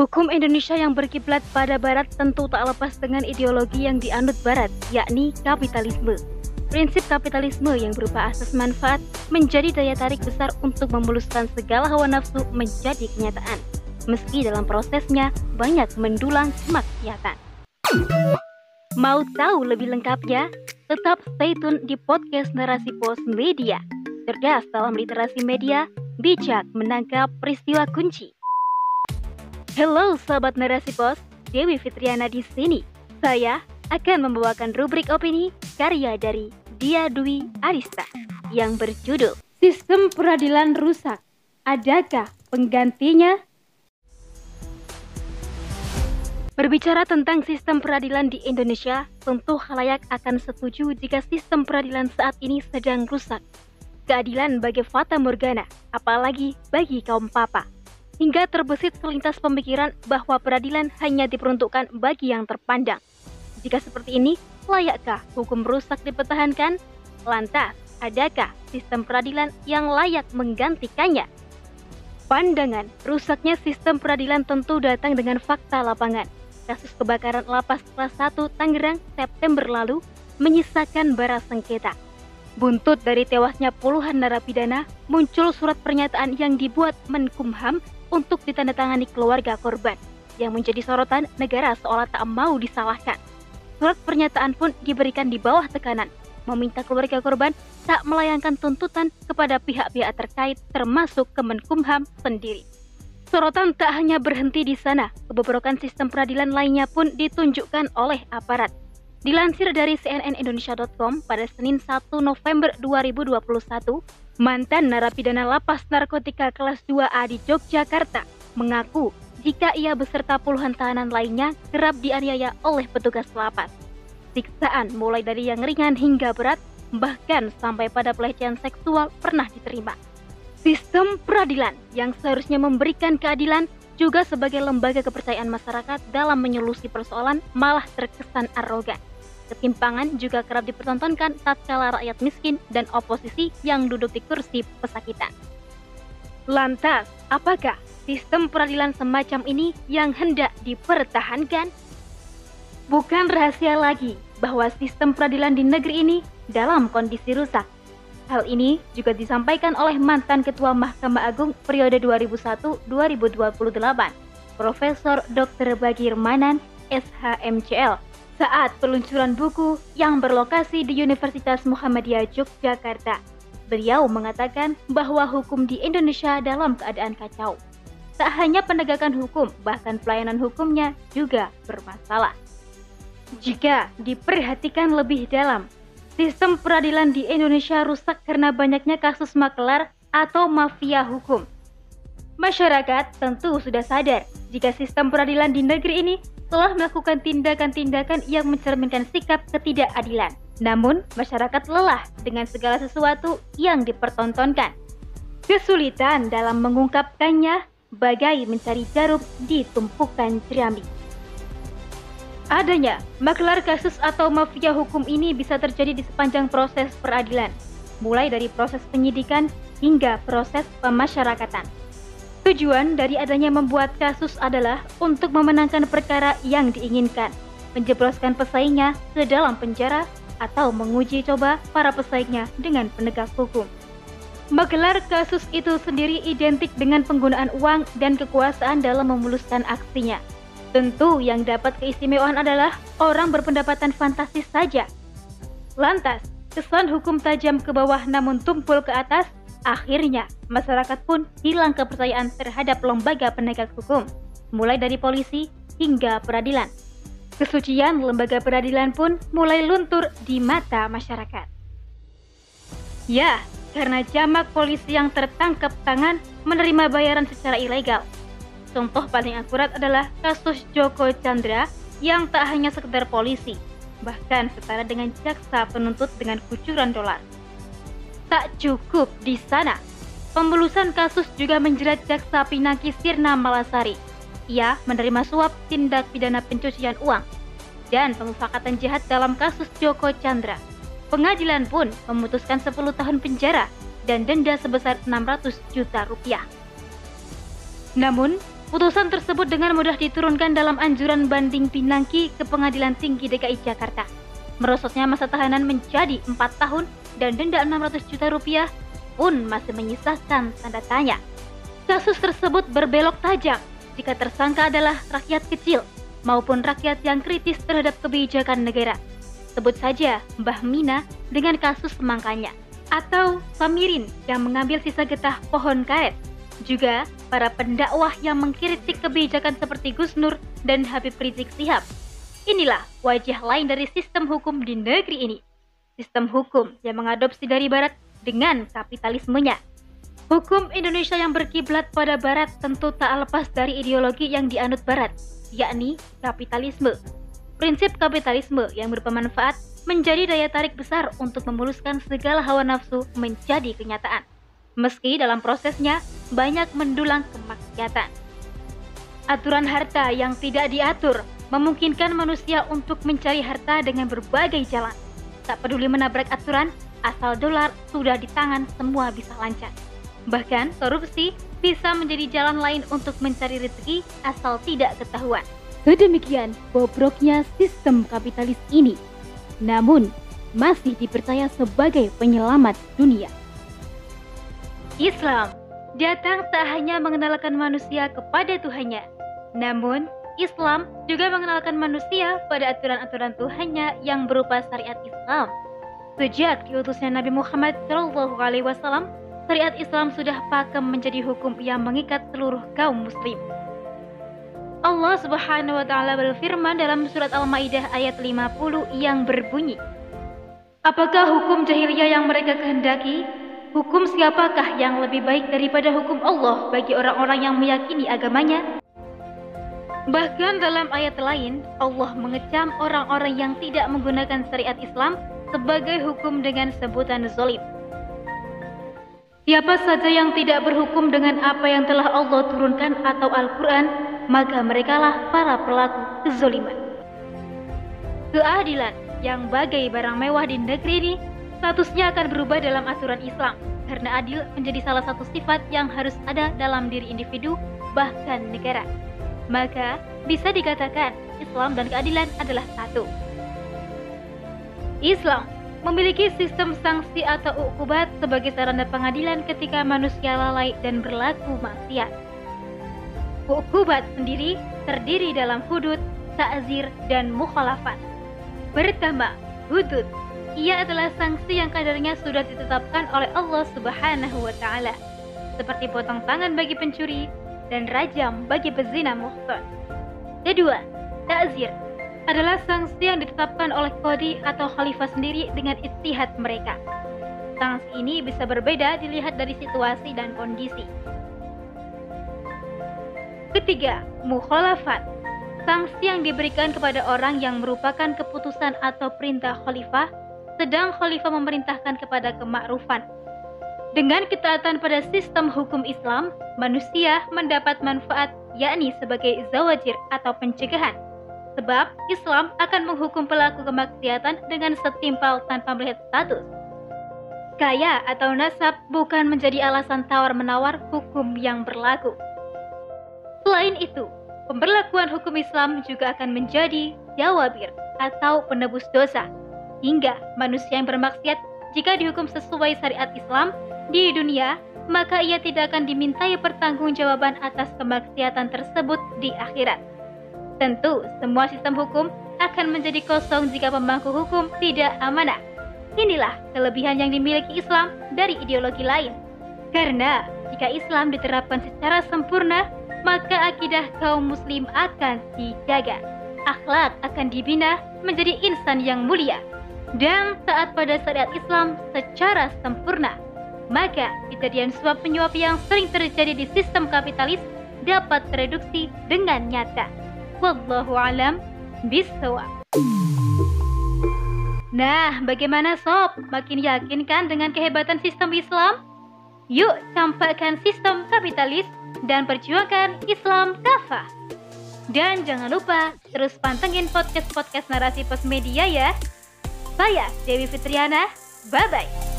Hukum Indonesia yang berkiblat pada Barat tentu tak lepas dengan ideologi yang dianut Barat, yakni kapitalisme. Prinsip kapitalisme yang berupa asas manfaat menjadi daya tarik besar untuk memuluskan segala hawa nafsu menjadi kenyataan. Meski dalam prosesnya banyak mendulang kemaksiatan. Mau tahu lebih lengkapnya? Tetap stay tune di podcast Narasi Pos Media. Cerdas dalam literasi media, bijak menangkap peristiwa kunci. Halo sahabat Narasi Pos, Dewi Fitriana di sini. Saya akan membawakan rubrik opini karya dari Dia Dwi Arista yang berjudul Sistem Peradilan Rusak. Adakah penggantinya? Berbicara tentang sistem peradilan di Indonesia, tentu halayak akan setuju jika sistem peradilan saat ini sedang rusak. Keadilan bagi Fata Morgana, apalagi bagi kaum papa. Hingga terbesit selintas pemikiran bahwa peradilan hanya diperuntukkan bagi yang terpandang. Jika seperti ini, layakkah hukum rusak dipertahankan? Lantas, adakah sistem peradilan yang layak menggantikannya? Pandangan rusaknya sistem peradilan tentu datang dengan fakta lapangan kasus kebakaran lapas kelas 1 Tangerang September lalu menyisakan bara sengketa. Buntut dari tewasnya puluhan narapidana, muncul surat pernyataan yang dibuat Menkumham untuk ditandatangani keluarga korban, yang menjadi sorotan negara seolah tak mau disalahkan. Surat pernyataan pun diberikan di bawah tekanan, meminta keluarga korban tak melayangkan tuntutan kepada pihak-pihak terkait termasuk Kemenkumham sendiri. Sorotan tak hanya berhenti di sana, kebobrokan sistem peradilan lainnya pun ditunjukkan oleh aparat. Dilansir dari cnnindonesia.com pada Senin 1 November 2021, mantan narapidana lapas narkotika kelas 2A di Yogyakarta mengaku jika ia beserta puluhan tahanan lainnya kerap dianiaya oleh petugas lapas. Siksaan mulai dari yang ringan hingga berat, bahkan sampai pada pelecehan seksual pernah diterima. Sistem peradilan yang seharusnya memberikan keadilan juga sebagai lembaga kepercayaan masyarakat dalam menyelusi persoalan malah terkesan arogan. Ketimpangan juga kerap dipertontonkan tatkala rakyat miskin dan oposisi yang duduk di kursi pesakitan. Lantas, apakah sistem peradilan semacam ini yang hendak dipertahankan? Bukan rahasia lagi bahwa sistem peradilan di negeri ini dalam kondisi rusak Hal ini juga disampaikan oleh mantan Ketua Mahkamah Agung periode 2001-2028, Profesor Dr. Bagir Manan, SHMCL, saat peluncuran buku yang berlokasi di Universitas Muhammadiyah Yogyakarta. Beliau mengatakan bahwa hukum di Indonesia dalam keadaan kacau. Tak hanya penegakan hukum, bahkan pelayanan hukumnya juga bermasalah. Jika diperhatikan lebih dalam, Sistem peradilan di Indonesia rusak karena banyaknya kasus makelar atau mafia hukum. Masyarakat tentu sudah sadar jika sistem peradilan di negeri ini telah melakukan tindakan-tindakan yang mencerminkan sikap ketidakadilan. Namun, masyarakat lelah dengan segala sesuatu yang dipertontonkan. Kesulitan dalam mengungkapkannya bagai mencari jarum di tumpukan jerami. Adanya maklar kasus atau mafia hukum ini bisa terjadi di sepanjang proses peradilan, mulai dari proses penyidikan hingga proses pemasyarakatan. Tujuan dari adanya membuat kasus adalah untuk memenangkan perkara yang diinginkan, menjebloskan pesaingnya ke dalam penjara, atau menguji coba para pesaingnya dengan penegak hukum. Menggelar kasus itu sendiri identik dengan penggunaan uang dan kekuasaan dalam memuluskan aksinya. Tentu yang dapat keistimewaan adalah orang berpendapatan fantastis saja. Lantas, kesan hukum tajam ke bawah namun tumpul ke atas, akhirnya masyarakat pun hilang kepercayaan terhadap lembaga penegak hukum, mulai dari polisi hingga peradilan. Kesucian lembaga peradilan pun mulai luntur di mata masyarakat. Ya, karena jamak polisi yang tertangkap tangan menerima bayaran secara ilegal, Contoh paling akurat adalah kasus Joko Chandra yang tak hanya sekedar polisi, bahkan setara dengan jaksa penuntut dengan kucuran dolar. Tak cukup di sana, pembulusan kasus juga menjerat jaksa Pinangki Sirna Malasari. Ia menerima suap tindak pidana pencucian uang dan pemufakatan jahat dalam kasus Joko Chandra. Pengadilan pun memutuskan 10 tahun penjara dan denda sebesar 600 juta rupiah. Namun, Putusan tersebut dengan mudah diturunkan dalam anjuran banding Pinangki ke Pengadilan Tinggi DKI Jakarta. Merosotnya masa tahanan menjadi 4 tahun dan denda 600 juta rupiah pun masih menyisakan tanda tanya. Kasus tersebut berbelok tajam jika tersangka adalah rakyat kecil maupun rakyat yang kritis terhadap kebijakan negara. Sebut saja Mbah Mina dengan kasus semangkanya, atau Samirin yang mengambil sisa getah pohon karet juga para pendakwah yang mengkritik kebijakan seperti Gus Nur dan Habib Rizik Sihab. Inilah wajah lain dari sistem hukum di negeri ini. Sistem hukum yang mengadopsi dari barat dengan kapitalismenya. Hukum Indonesia yang berkiblat pada barat tentu tak lepas dari ideologi yang dianut barat, yakni kapitalisme. Prinsip kapitalisme yang berpemanfaat menjadi daya tarik besar untuk memuluskan segala hawa nafsu menjadi kenyataan meski dalam prosesnya banyak mendulang kemaksiatan. Aturan harta yang tidak diatur memungkinkan manusia untuk mencari harta dengan berbagai jalan. Tak peduli menabrak aturan, asal dolar sudah di tangan semua bisa lancar. Bahkan korupsi bisa menjadi jalan lain untuk mencari rezeki asal tidak ketahuan. Sedemikian bobroknya sistem kapitalis ini. Namun, masih dipercaya sebagai penyelamat dunia. Islam datang tak hanya mengenalkan manusia kepada Tuhannya, namun Islam juga mengenalkan manusia pada aturan-aturan Tuhannya yang berupa syariat Islam. Sejak diutusnya Nabi Muhammad SAW, syariat Islam sudah pakem menjadi hukum yang mengikat seluruh kaum muslim. Allah Subhanahu wa taala berfirman dalam surat Al-Maidah ayat 50 yang berbunyi, Apakah hukum jahiliyah yang mereka kehendaki Hukum siapakah yang lebih baik daripada hukum Allah bagi orang-orang yang meyakini agamanya? Bahkan dalam ayat lain, Allah mengecam orang-orang yang tidak menggunakan syariat Islam sebagai hukum dengan sebutan zolim. Siapa saja yang tidak berhukum dengan apa yang telah Allah turunkan atau Al-Quran, maka merekalah para pelaku kezoliman. Keadilan yang bagai barang mewah di negeri ini statusnya akan berubah dalam aturan Islam karena adil menjadi salah satu sifat yang harus ada dalam diri individu bahkan negara. Maka bisa dikatakan Islam dan keadilan adalah satu. Islam memiliki sistem sanksi atau ukubat sebagai sarana pengadilan ketika manusia lalai dan berlaku maksiat. Ukubat sendiri terdiri dalam hudud, ta'zir, dan mukhalafat. Pertama, hudud ia adalah sanksi yang kadarnya sudah ditetapkan oleh Allah Subhanahu wa taala, seperti potong tangan bagi pencuri dan rajam bagi pezina muhsan. Kedua, takzir adalah sanksi yang ditetapkan oleh kodi atau khalifah sendiri dengan istihad mereka. Sanksi ini bisa berbeda dilihat dari situasi dan kondisi. Ketiga, mukhalafat. Sanksi yang diberikan kepada orang yang merupakan keputusan atau perintah khalifah sedang khalifah memerintahkan kepada kemakrufan. Dengan ketaatan pada sistem hukum Islam, manusia mendapat manfaat yakni sebagai zawajir atau pencegahan. Sebab Islam akan menghukum pelaku kemaksiatan dengan setimpal tanpa melihat status. Kaya atau nasab bukan menjadi alasan tawar-menawar hukum yang berlaku. Selain itu, pemberlakuan hukum Islam juga akan menjadi jawabir atau penebus dosa hingga manusia yang bermaksiat jika dihukum sesuai syariat Islam di dunia, maka ia tidak akan dimintai pertanggungjawaban atas kemaksiatan tersebut di akhirat. Tentu, semua sistem hukum akan menjadi kosong jika pemangku hukum tidak amanah. Inilah kelebihan yang dimiliki Islam dari ideologi lain. Karena jika Islam diterapkan secara sempurna, maka akidah kaum muslim akan dijaga. Akhlak akan dibina menjadi insan yang mulia dan taat pada syariat Islam secara sempurna, maka kejadian suap penyuap yang sering terjadi di sistem kapitalis dapat tereduksi dengan nyata. Wallahu alam bisawab. Nah, bagaimana sob? Makin yakin kan dengan kehebatan sistem Islam? Yuk campakkan sistem kapitalis dan perjuangkan Islam kafah. Dan jangan lupa terus pantengin podcast-podcast narasi pos media ya. Saya Dewi Fitriana, bye-bye.